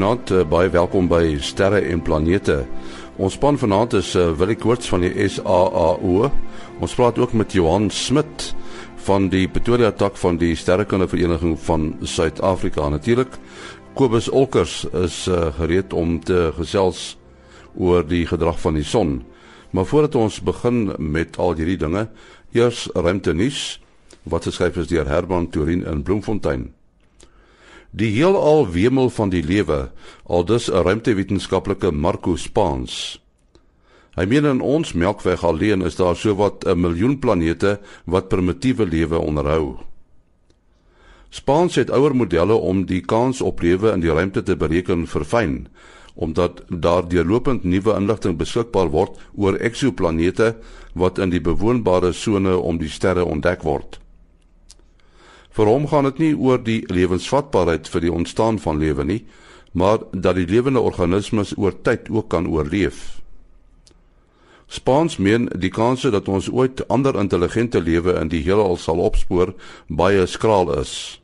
Goeienaand, uh, baie welkom by Sterre en Planete. Ons span vanaand is uh, Willie Koorts van die SAAO. Ons praat ook met Johan Smit van die Pretoria tak van die Sterrekunde Vereniging van Suid-Afrika. Natuurlik Kobus Olkers is uh, gereed om te gesels oor die gedrag van die son. Maar voordat ons begin met al hierdie dinge, eers ruimte nuus wat geskryf is deur Herman Turin in Bloemfontein. Die heelal wemel van die lewe, aldus 'n ruimtewetenskaplike Marco Spaans. Hy meen in ons Melkweg alleen is daar sowat 'n miljoen planete wat primitiewe lewe onderhou. Spaans het ouer modelle om die kans op lewe in die ruimte te bereken verfyn omdat daar deurlopend nuwe inligting beskikbaar word oor eksoplanete wat in die bewoonbare sone om die sterre ontdek word. Vir hom gaan dit nie oor die lewensvatbaarheid vir die ontstaan van lewe nie, maar dat die lewende organismes oor tyd ook kan oorleef. Spans meen die kanse dat ons ooit ander intelligente lewe in die heelal sal opspoor baie skraal is.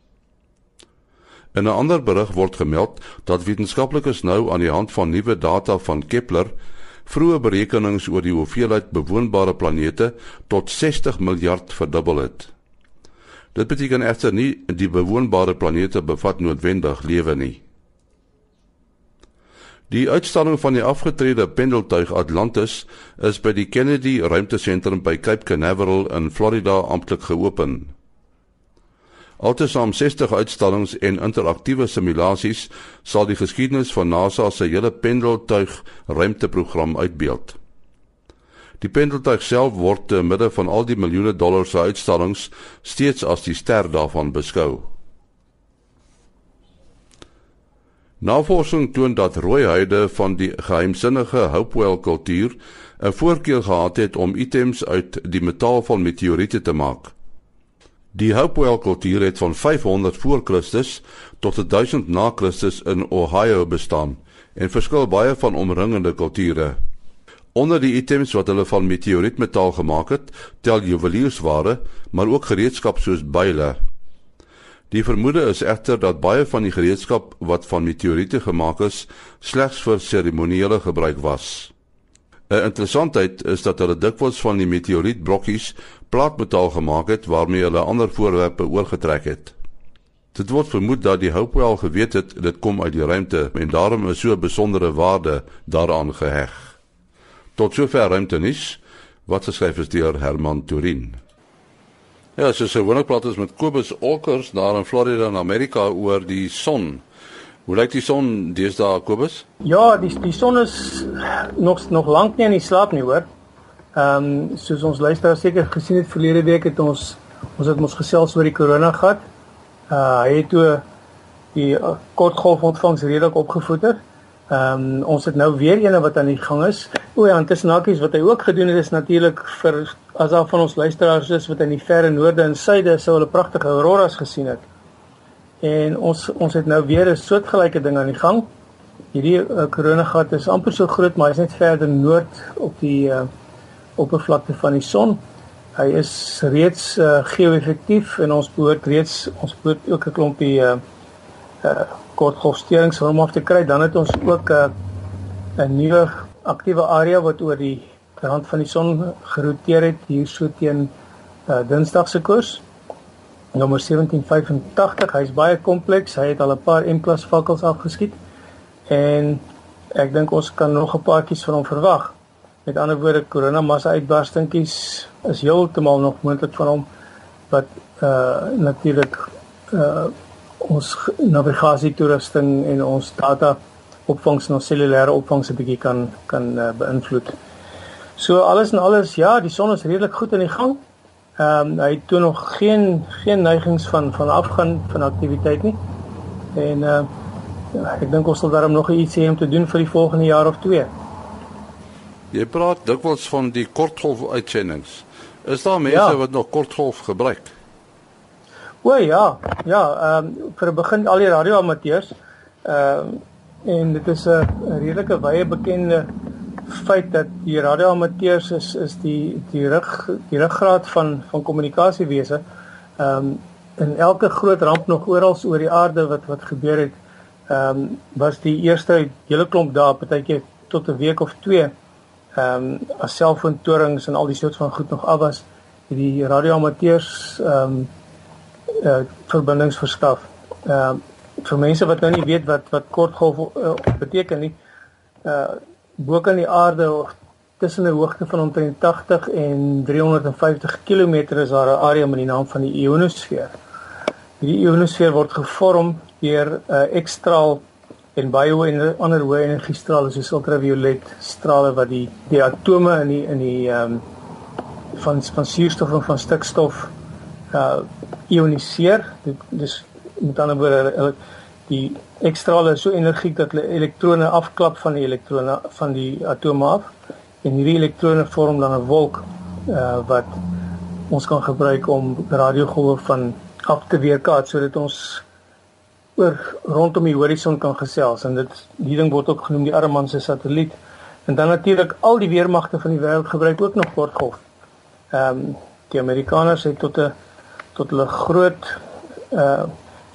In 'n ander berig word gemeld dat wetenskaplikes nou aan die hand van nuwe data van Kepler vroeë berekenings oor die hoeveelheid bewoonbare planete tot 60 miljard verdubbel het. Dit beteken egter nie die bewoonbare planete bevat noodwendig lewe nie. Die uitstalling van die afgetrede pendeltuig Atlantis is by die Kennedy Ruimtesentrum by Cape Canaveral in Florida amptelik geopen. Altesaam 60 uitstallings en interaktiewe simulasies sal die geskiedenis van NASA se hele pendeltuig ruimteprogram uitbeeld. Die pendeltuig self word te midde van al die miljoene dollars se uitstallings steeds as die ster daarvan beskou. Navorsing toon dat rooihuide van die geheimsinnige Hopewell kultuur 'n voorkeur gehad het om items uit die metaal van meteoriete te maak. Die Hopewell kultuur het van 500 voor Christus tot 1000 na Christus in Ohio bestaan en verskil baie van omringende kulture. Onder die items wat hulle van meteorietmetaal gemaak het, tel juweliersware, maar ook gereedskap soos byle. Die vermoede is egter dat baie van die gereedskap wat van meteoriete gemaak is, slegs vir seremoniële gebruik was. 'n Interessantheid is dat hulle dikwels van die meteorietbrokkies plaatmetaal gemaak het waarmee hulle ander voorwerpe oorgetrek het. Dit word vermoed dat die Hopewell geweet het dit kom uit die ruimte en daarom 'n so besondere waarde daaraan geheg. Tot sover ruimte nis wat geskryf is deur Herman Turin. Ja, so so wonder praat ons met Kobus Olkers daar in Florida in Amerika oor die son. Hoe lyk die son deesdae Kobus? Ja, die die son is nog nog lank nie in die slaap nie, hoor. Ehm um, soos ons luisteraars seker gesien het verlede week het ons ons het ons gesels oor die korona gat. Uh hy het toe die uh, kortgolf ontvangs redelik opgevoeter. Ehm um, ons het nou weer eene wat aan die gang is. O ja, intussen nakies wat hy ook gedoen het is natuurlik vir as al van ons luisteraars is wat in die verre noorde en suide sou hulle pragtige auroras gesien het. En ons ons het nou weer 'n soortgelyke ding aan die gang. Hierdie uh, koronagat is amper so groot, maar hy's net verder noord op die uh, oppervlakte van die son. Hy is reeds uh, geo-effektief en ons behoort reeds ons behoort ook 'n klompie uh, uh kortgolfsteurings om af te kry. Dan het ons ook 'n uh, 'n nuwe aktiewe area wat oor die rand van die son geroteer het hier so teen uh, Dinsdag se koers. Nommer 1785. Hy's baie kompleks. Hy het al 'n paar M-klas vakkels afgeskiet. En ek dink ons kan nog 'n paartjies van hom verwag. Met ander woorde, korona massa uitbarstingkies is heeltemal nog moontlik van hom wat uh natuurlik uh ons navigasie toerusting en ons data opvangs en ons cellulêre opvangs 'n bietjie kan kan uh, beïnvloed. So alles en alles ja, die son is redelik goed in die gang. Ehm um, hy toon nog geen geen neigings van van afgaan van aktiwiteit nie. En uh ja, ek dink ons sal daarom nog iets hê om te doen vir die volgende jaar of twee. Jy praat dikwels van die kortgolf uitsendings. Is daar mense ja. wat nog kortgolf gebruik? O ja, ja, ehm um, vir 'n begin al die radioamateurs. Ehm uh, en dit is 'n redelike wye bekende feit dat die radioamateurs is is die die rug die ruggraat van van kommunikasiewese. Ehm um, in elke groot ramp nog oral oor die aarde wat wat gebeur het, ehm um, was die eerste hele klomp dae, partykeer tot 'n week of 2 ehm um, as selfoontorings en al die soort van goed nog af was, het die radioamateurs ehm um, uh verbindings verskaf. Ehm um, vir mense wat nou nie weet wat wat kortgolf uh, beteken nie, uh bo kan die aarde tussen 'n hoogte van omtrent 80 en 350 km is daar 'n area met die naam van die ionosfeer. Die ionosfeer word gevorm deur 'n uh, ekstraal en baie hoë ander hoë energiestrale soos ultraviolet strale wat die die atome in die in die ehm um, van van suurstof en van stikstof uh ioniseer. Dit dis met ander woorde die ekstrale is so energiek dat hulle elektrone afklap van die elektrone van die atome af en hierdie elektrone vorm dan 'n wolk uh wat ons kan gebruik om radiogolwe van af te weerkaats sodat ons oor rondom die horison kan gesels en dit hierdie ding word ook genoem die Arman se satelliet en dan natuurlik al die weermagte van die wêreld gebruik ook nog kortgolf. Ehm um, die Amerikaners het tot 'n tot hulle groot uh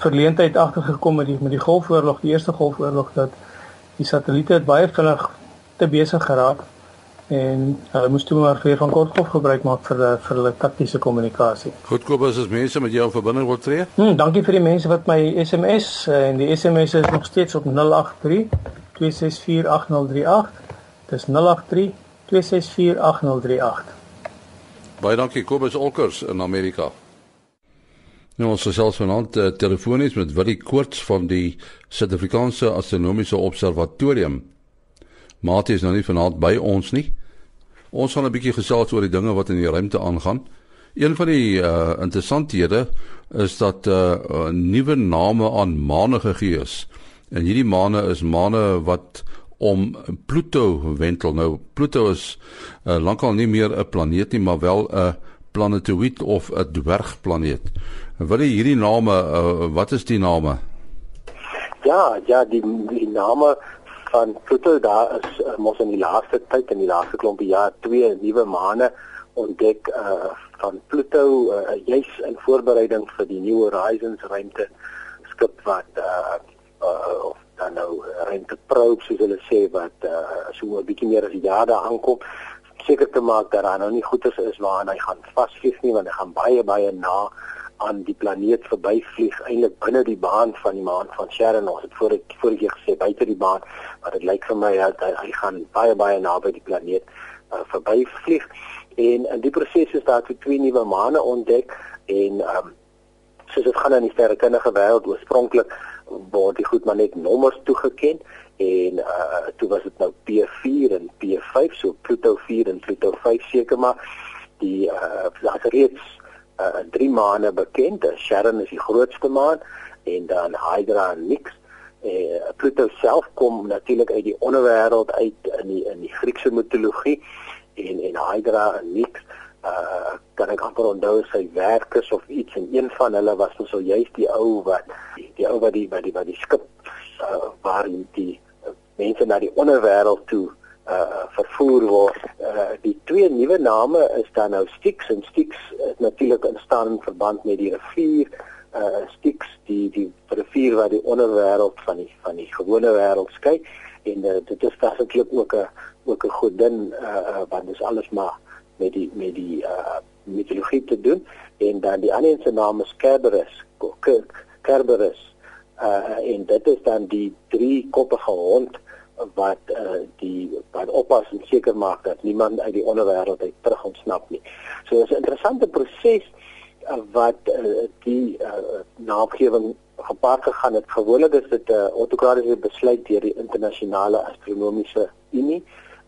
verleentheid agtergekom met die met die Golfoorlog, die eerste Golfoorlog dat die satelliete baie vinnig te besig geraak en hulle moes toe maar weer van kortgolf gebruik maak vir eh, vir hulle taktiese kommunikasie. Goed Kobus, as mense met jou in verbinding wil tree? Hm, dankie vir die mense wat my SMS eh, en die SMS is nog steeds op 083 264 8038. Dis 083 264 8038. Baie dankie Kobus Olkers in Amerika. Nou ons gesels vanaand uh, telefonies met Willie Koorts van die Suid-Afrikaanse Astronomiese Observatorium. Mate is nou nie vanaand by ons nie. Ons gaan 'n bietjie gesels oor die dinge wat in die ruimte aangaan. Een van die uh interessanthede is dat uh nuwe name aan maane gegee is. En hierdie maane is maane wat om Pluto wentel. Nou Pluto is uh, lankal nie meer 'n planeet nie, maar wel 'n planetoïd of 'n dwergplaneet. Wat is hierdie name? Uh, wat is die name? Ja, ja, die die name van Pluto daar is uh, mos in die laaste tyd in die laaste klompie jaar twee nuwe maane ontdek uh, van Pluto uh, juis in voorbereiding vir die New Horizons ruimte skip wat uh, uh, of dan nou ruimte probe soos hulle sê wat uh, so 'n bietjie meer as 'n jaar daar aankom seker te maak dat daar nou nie goeie is waarna hy gaan vasvlieg nie want hy gaan baie baie na aan die planeet verbyvlieg eintlik binne die baan van die maan van Charon ons het voor ek vorige keer gesê buite die baan maar dit lyk vir my dat hy, hy gaan baie baie naby die planeet uh, verbyvlieg en in die proses is daar twee nuwe maane ontdek en um, soos dit gaan in die sterrekundige wêreld oorspronklik word die goed maar net nommers toegeken en uh, toe was dit nou P4 en P5 so Pluto 4 en Pluto 5 seker maar die uh, daar's reeds uh, drie maane bekend. Sharon is die grootste maan en dan Hydra en Nix. Eh Pluto self kom natuurlik uit die onderwêreld uit in die in die Griekse mitologie en en Hydra en Nix uh kan ek amper onthou sy werk is of iets en een van hulle was so juist die ou wat die, die ou wat die wat die wat die skip uh, waar die uh, mense na die onderwêreld toe uh vervoer word. Uh die twee nuwe name is dan nou Styx en Styx natuurlik instaan in verband met die rivier. Uh Styx die die rivier wat die onderwêreld van die van die gewone wêreld skei. En uh, dit is feitelik ook 'n ook 'n godin uh, uh want dit is alles maar met die met die uh mitologie te doen. En dan die ander se naam is Kerberos Kerberos uh en dit is dan die drie koppige hond wat uh, die wat oppas en seker maak dat niemand uit die onderwêreld uit terug ontsnap nie. So dit is 'n interessante proses uh, wat uh, die uh, naamgewing gepaard gegaan het. Gewoonlik is dit 'n uh, autokratiese besluit deur die internasionale astronomiese unie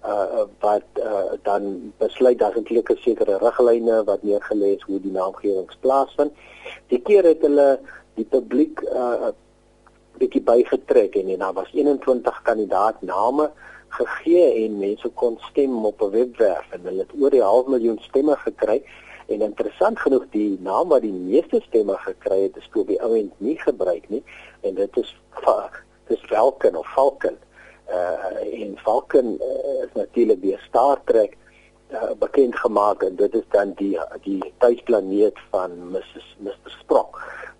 uh wat uh, dan besluit dat eintlik 'n sekere riglyne wat neergelê is hoe die naamgewings plaasvind. Die keer het hulle die publiek uh bietjie bygetrek en, en daar was 21 kandidaat name gegee en mense kon stem op 'n webwerf en hulle het oor die half miljoen stemme gekry en interessant genoeg die naam wat die meeste stemme gekry het is die ouend nie gebruik nie en dit is dis Falcon of Falcon. Uh en Falcon uh, is natuurlik die Star Trek uh, bekend gemaak en dit is dan die die tuisplaneet van Mrs Mr Sprong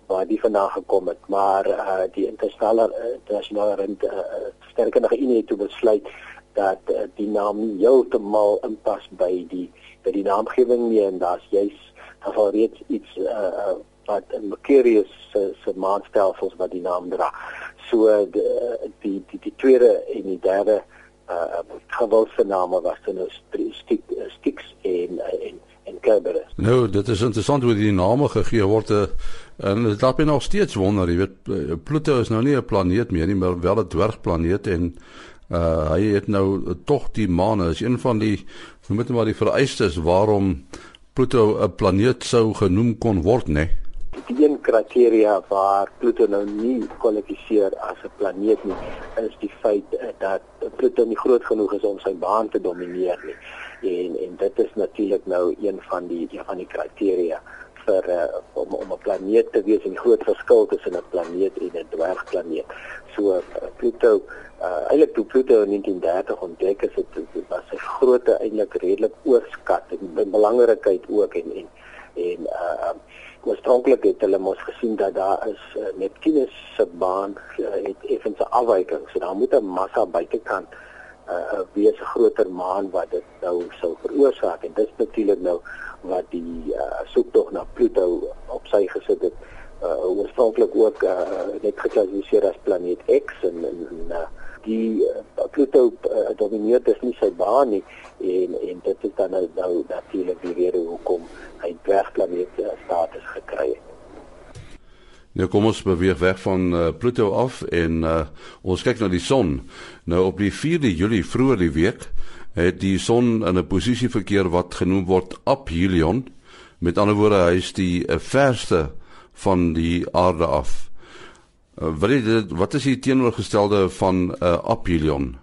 waar die vandaan gekom het maar uh, die internasionale internasionale rente uh, sterkende unie het besluit dat uh, die naam nie heeltemal inpas by die by die naamgewing nie en daar's juis daar al reeds iets uh, uh, wat in Mercurius se se maanstelsels wat die naam dra. So die die die, die tweede en die derde uh gewilde name was dan nou stiek stieks en en en Kerberos. Nou, dit is interessant hoe die name gegee word en dit laat my nog steeds wonder, jy weet Pluto is nou nie 'n planeet meer nie, maar wel 'n dwergplaneet en uh hy het nou tog die maan is een van die noem dit maar die vereistes waarom Pluto 'n planeet sou genoem kon word, né? Nee? die een kriteria waar Pluto nou nie kwalifiseer as 'n planeet nie, is die feit dat Pluto nie groot genoeg is om sy baan te domineer nie. En en dit is natuurlik nou een van die een van die kriteria vir uh, om om 'n planeet te wees en die groot verskil tussen 'n planeet en 'n dwergplaneet. So uh, Pluto uh, eintlik toe Pluto in 1930 ontdek is, het was sy grootte eintlik redelik oorskat en belangrikheid ook en en en uh oorspronklik het hulle mos gesien dat daar is uh, Neptunus se baan uh, het effens 'n afwyking so daar moet 'n massa buitekant uh, wees 'n groter maan wat dit nou sou veroorsaak en dit natuurlik nou wat die uh, soektog na Pluto op sy gesit het uh, oorspronklik ook uh, net geklassifiseer as planeet X en, en, en uh, die uh, Pluto uh, domineer dus nie sy baan nie en en dit is dan nou, nou natuurlik die rede hoekom hy dwergplaneet status gekry het. Nou kom ons beweeg weg van uh, Pluto af en uh, ons kyk na die son. Nou op die 4de Julie vroeër die week het die son in 'n posisie verkeer wat genoem word aphelion. Met ander woorde, hy is die uh, verste van die aarde af. Uh, wat is wat is die teenoorgestelde van 'n uh, aphelion?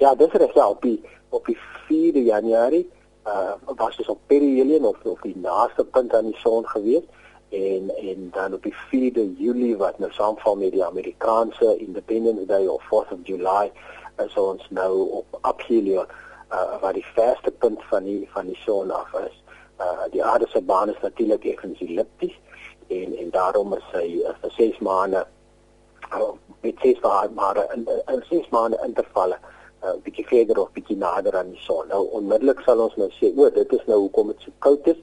Ja, dis reg ja, op die op die 4de Januarie uh was dit op perihelion of of die naaste punt aan die son gewees en en dan op die 4de Julie wat nou saamval met die Amerikaanse Independence Day of 4th of July is ons nou op aphelion uh wat die verste punt van die van die son af is. Uh die aarde se baan is natuurlik effens ellipties en en daarom is hy uh, vir 6 maande uh, met 6 maande in 6 maande intervalle 'n uh, bietjie verder of bietjie nader aan die son. Nou onmiddellik sal ons nou sê, o, dit is nou hoekom dit so koud is.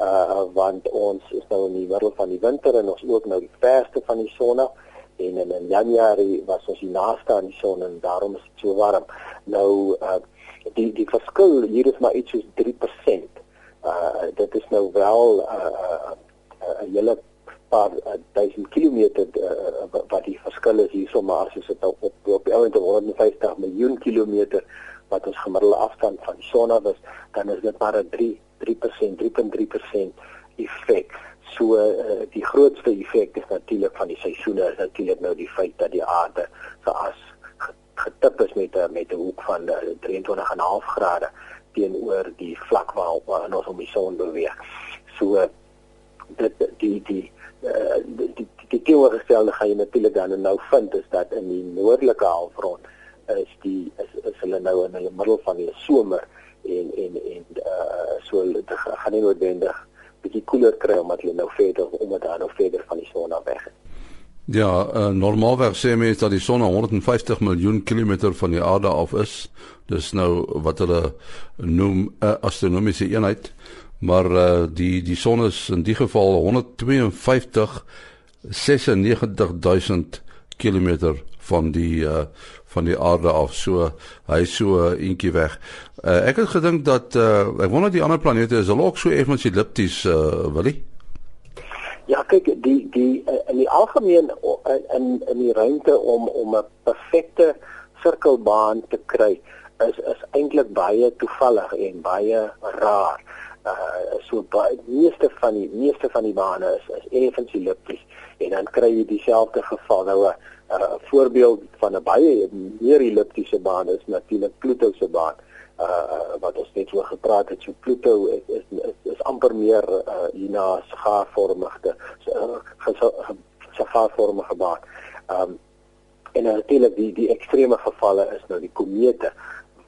Uh want ons is nou in die middel van die winter en ons ook nou die verste van die son en in, in Januarie was ons die naaste aan die son en daarom is dit so warm. Nou uh die die verskil hier is maar iets soos 3%. Uh dit is nou wel 'n uh, uh, uh, hele paar uh, duisend kilometer uh, wat die verskil is hierso maar as dit nou op op 150 miljoen kilometer wat ons gemiddelde afstand van die son af is dan is dit maar 'n 3 3% 3.3% effek. So uh, die grootste effek is natuurlik van die seisoene is natuurlik nou die feit dat die aarde so as getip is met 'n met 'n hoek van 23.5 grade teenoor die vlak waarop ons om die son beweeg. So dit die die uh, die die, die teenoorgestelde gaan jy natuurlik dan nou vind is dat in die noordelike halfrond is die is, is hulle nou in hulle middel van die somer en en en uh, so dit gaan nie noodwendig bietjie koeler kry omdat hulle nou verder omdat daar nou verder van die son af weg is. Ja, uh, normaalweg sê mense dat die son 150 miljoen kilometer van die aarde af is. Dis nou wat hulle noem 'n uh, astronomiese eenheid maar uh, die die son is in die geval 152 96000 km van die uh, van die aarde af so hy so eentjie weg. Uh, ek het gedink dat uh, ek wonder die ander planete is hulle ook so effens ellipties uh, Willie? Ja, kyk, die die in die algemeen in in die ruimte om om 'n perfekte sirkelbaan te kry is is eintlik baie toevallig en baie rar uh so baie meeste van die meeste van die bane is is effens ellipties en dan kry jy dieselfde geval. Nou 'n uh, voorbeeld van 'n baie meer elliptiese baan is natuurlik Pluto se baan uh wat ons net oor gepraat het. So Pluto is is, is, is amper meer uh hierna schaarvormige so schaarvormige baan. Um en natuurlik die die ekstreme gevalle is nou die komete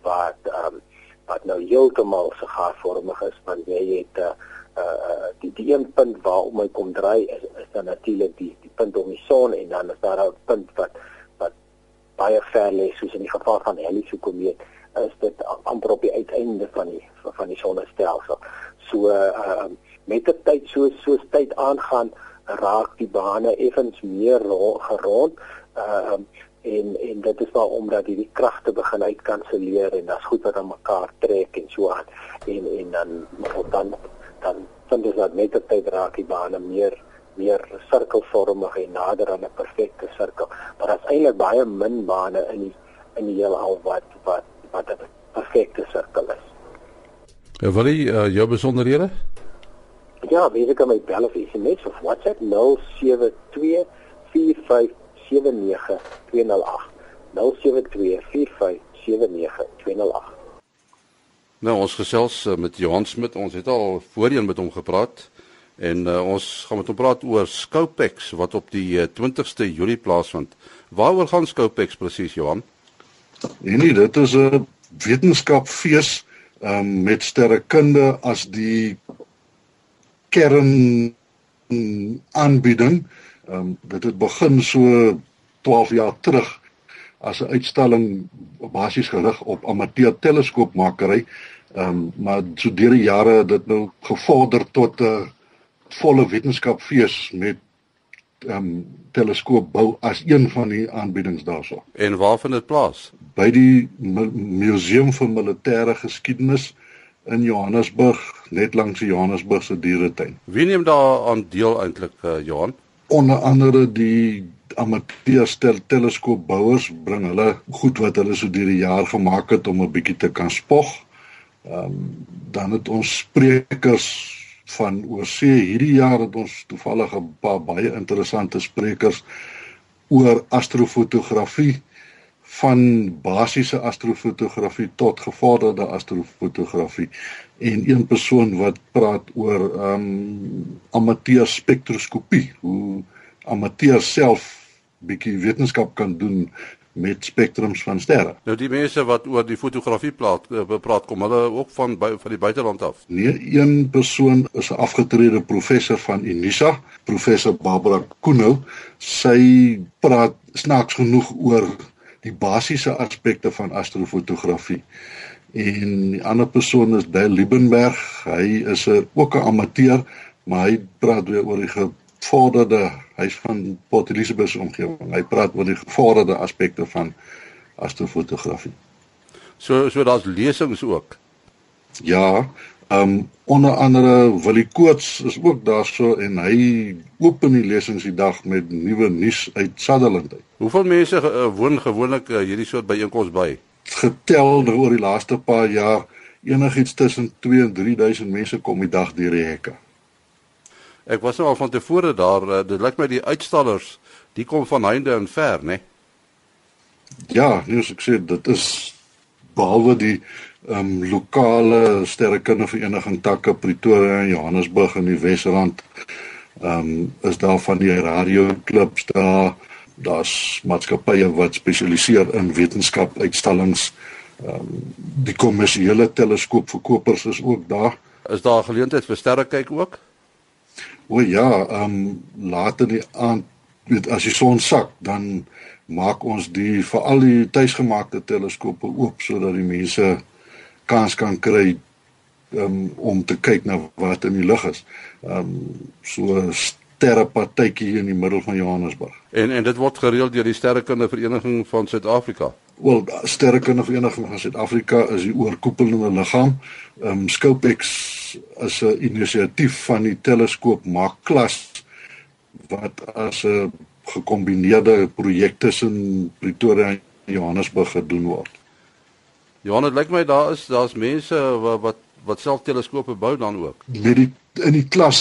wat um wat nou heeltemal sigaarvormig is want jy het 'n uh, uh, die die een punt waar om my kom draai is is dan natuurlik die die punt om die son en dan is daar 'n punt wat wat baie ver lê soos in die geval van Halley komeet is dit amper op die uiteinde van die van die sonnestelsel. So uh met die tyd so so tyd aangaan raak die bane effens meer gerond. Uh en en dit is maar omdat hierdie kragte begin uitkanselleer en dit's goed wat aan mekaar trek en so aan. En en dan dan dan vind jy dat met die tyd raak die bane meer meer sirkelvormig en nader aan 'n perfekte sirkel. Maar daar's eintlik baie min bane in die in die heelal wat wat wat 'n perfekte sirkel is. Ja, wil jy uh, jou besonderhede? Ja, weet ek my bel of SMS of WhatsApp 072 45 0724579208. 0724579208. Nou ons gesels uh, met Johan Smit. Ons het al voorheen met hom gepraat en uh, ons gaan met hom praat oor Scopex wat op die uh, 20ste Julie plaasvind. Waaroor gaan Scopex presies, Johan? Nee, dit is 'n wetenskapfees um, met sterrekunde as die kern aanbieding. Ehm um, dit het begin so 12 jaar terug as 'n uitstalling basies gerig op amateur teleskoopmakery. Ehm um, maar so deur die jare het dit nou gevorder tot 'n volle wetenskapfees met ehm um, teleskoopbou as een van die aanbiedings daarso. En waar vind dit plaas? By die Museum vir Militêre Geskiedenis in Johannesburg, net langs die Johannesburgse dieretuin. Wie neem daar aan deel eintlik, uh, Johan? Onder andere die amateur teleskoopbouers bring hulle goed wat hulle so deur die jaar gemaak het om 'n bietjie te kan spog. Ehm um, dan het ons sprekers van oorsee hierdie jaar het ons toevallig 'n paar baie interessante sprekers oor astrofotografie van basiese astrofotografie tot gevorderde astrofotografie en een persoon wat praat oor ehm um, amateur spektroskopie hoe amateur self bietjie wetenskap kan doen met spektrums van sterre. Nou die mense wat oor die fotografie praat, eh, praat kom hulle ook van van die buiteland af. Nee, een persoon is 'n afgetrede professor van Unisa, professor Barbara Kuno. Sy praat snaaks genoeg oor die basiese aspekte van astrofotografie. En die ander persoon is Dale Liebenberg. Hy is 'n ook 'n amateur, maar hy praat weer oor die gevorderde, hy's van Port Elizabeth omgewing. Hy praat oor die gevorderde aspekte van astrofotografie. So so daar's lesings ook. Ja, um, onder andere Willie Koorts is ook daarso en hy open die lesings die dag met nuwe nuus uit Sutherland. Hoeveel mense uh, woon gewoonlik uh, hierdie soort byeenkomste by? getel nou oor die laaste paar jaar enigiets tussen 2 en 3000 mense kom die dag deur die hekke. Ek was nou al van tevore daar, uh, dit lyk my die uitstallers, die kom van heinde en ver, né? Ja, nee, ek sê dit is behalwe die ehm um, lokale sterrekunde vereniging takke Pretoria en Johannesburg in die Wesrand. Ehm um, is daar van die radio klubs daar daar's maatskappye wat spesialiseer in wetenskap uitstallings. Ehm um, die kommersiële teleskoopverkopers is ook daar. Is daar geleentheid vir sterre kyk ook? O ja, ehm um, laat in die aand weet as die son sak, dan maak ons die vir al die tuisgemaakte teleskope oop sodat die mense kans kan kry um, om te kyk na wat in die lug is. Ehm um, so sterrepartytjie in die middel van Johannesburg. En en dit word gereël deur die Sterrekunde Vereniging van Suid-Afrika. Wel, Sterrekunde Vereniging van Suid-Afrika is die oorkoepelende liggaam. Ehm um, Scopex is 'n inisiatief van die teleskoop maak klas wat as 'n gekombineerde projek tussen Pretoria en Johannesburg gedoen word. Johan, dit lyk my daar is daar's mense wat wat, wat self teleskope bou dan ook. Met die in die klas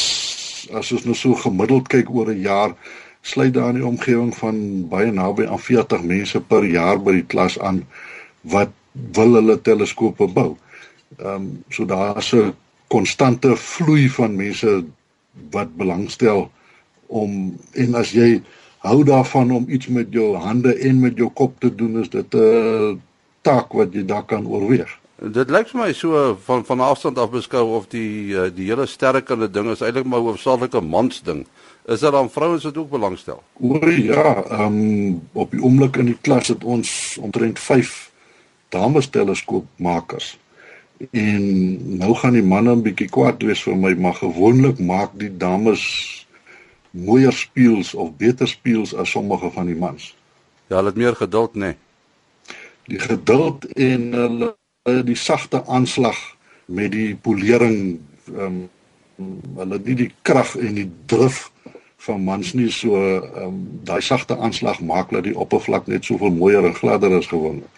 as ons nou so gemiddeld kyk oor 'n jaar, sluit daar in die omgewing van baie naby aan 40 mense per jaar by die klas aan wat wil hulle teleskope bou. Ehm um, so daar's 'n konstante vloei van mense wat belangstel om en as jy hou daarvan om iets met jou hande en met jou kop te doen is dit 'n taak wat jy daar kan oorweeg. Dit lyk vir my so van van afstand af beskou of die uh, die hele sterrekunde ding is eintlik maar hoofsaaklike mans ding. Is daar dan vrouens wat ook belangstel? O ja, ehm um, op die oomblik in die klas het ons omtrent 5 dames teleskoopmakers. En nou gaan die manne 'n bietjie kwaad wees vir my, maar gewoonlik maak die dames mooier speels of beter speels as sommige van die mans. Ja, hulle het meer geduld, nê. Nee. Die geduld en hulle die sagte aanslag met die polering ehm um, hulle nie die krag en die drif van mans nie so ehm um, daai sagte aanslag maak dat die oppervlak net soveel mooier en gladder is gewoonlik.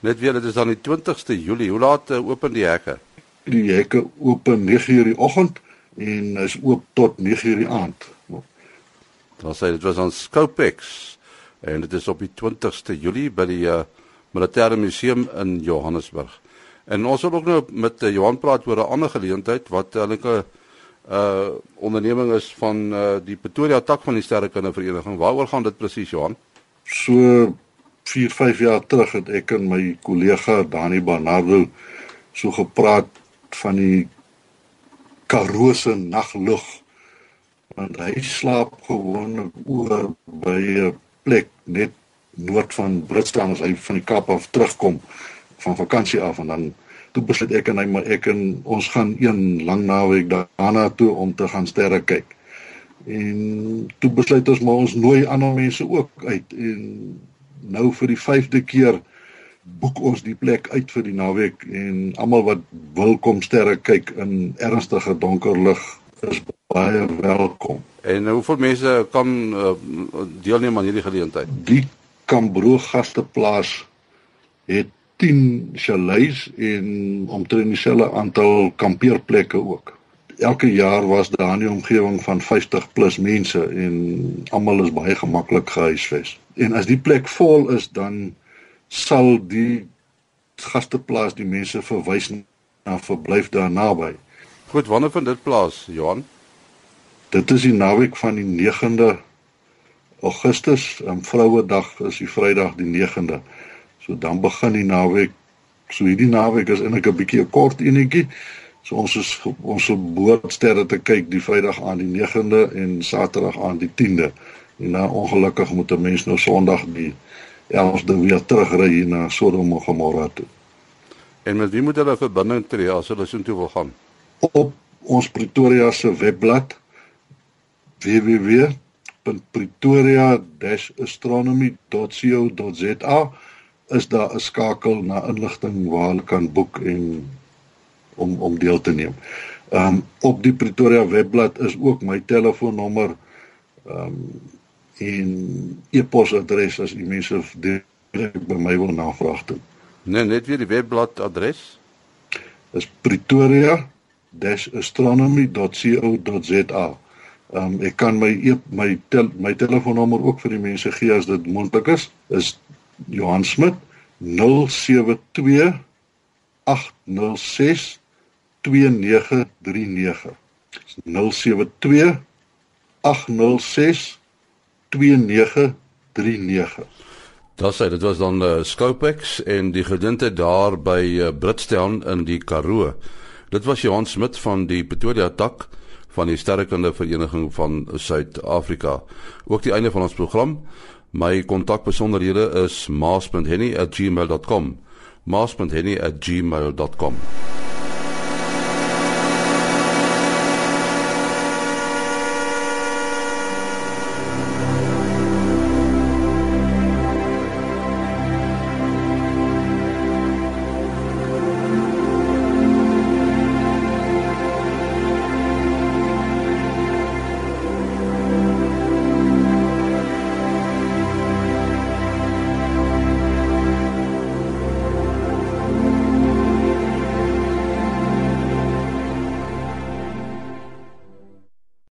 Net weer, dit is dan die 20ste Julie. Hoe laat uh, open die hekke? Die hekke open 9:00 die oggend en is oop tot 9:00 die aand. Dan sê dit was aan Scopex en dit is op die 20ste Julie by die uh, Militêre Museum in Johannesburg. En ons wil ook nou met uh, Johan praat oor 'n ander geleentheid wat eintlik 'n uh onderneming is van uh die Pretoria tak van die Sterrekunde Vereniging. Waaroor gaan dit presies, Johan? So 4, 5 jaar terug het ek en my kollega Dani Barnardo so gepraat van die Karoo se naglug. Want hy slaap gewoon oor by 'n plek net noord van Britstaan as hy van die Kaap af terugkom van vakansie af en dan toe besluit ek en hy maar ek en ons gaan een lang naweek daarna toe om te gaan sterre kyk. En toe besluit ons maar ons nooi ander mense ook uit en nou vir die 5de keer boek ons die plek uit vir die naweek en almal wat wil kom sterre kyk in ernstige donker lig is baie welkom. En hoeveel mense kan uh, deelneem aan hierdie geleentheid? Die Kambro gasteplaas het 10 chalets en omtrent dieselfde aantal kampeerplekke ook. Elke jaar was daar 'n omgewing van 50 plus mense en almal is baie gemaklik gehuisves en as die plek vol is dan sal die gasteplaas die mense verwys na verblyf daar naby. Goed, wanneer vind dit plaas, Johan? Dit is die naweek van die 9de Augustus, en Vrouedag is die Vrydag die 9de. So dan begin die naweek. So hierdie naweek is eintlik 'n bietjie 'n kort enetjie. So ons is ons se boordsterre te kyk die Vrydag aan die 9de en Saterdag aan die 10de. En nou ongelukkig moet 'n mens nou Sondag die 11de weer terugry hier na Sodom en Gomorra toe. En met wie moet hulle verbinding tree as hulle soontoe wil gaan? Op ons Pretoria se webblad www.pretoria-astronomy.co.za is daar 'n skakel na inligting waar hulle kan boek en om om deel te neem. Ehm um, op die Pretoria webblad is ook my telefoonnommer ehm um, en e-posadres as u mense direk by my wil navraag doen. Nee, net weer die webblad adres. Is pretoria-astronomy.co.za. Ehm um, ek kan my e my tel my telefoonnommer ook vir die mense gee as dit moontlik is. Is Johan Smit 072 806 2939. 072 806 2939. Daar sê dit was dan uh, Scopex en die gedinte daar by uh, Britstown in die Karoo. Dit was Johan Smit van die Pretoria tak van die Sterrekunde Vereniging van Suid-Afrika. Ook die einde van ons program. My kontakbesonderhede is maas.henny@gmail.com. maas.henny@gmail.com.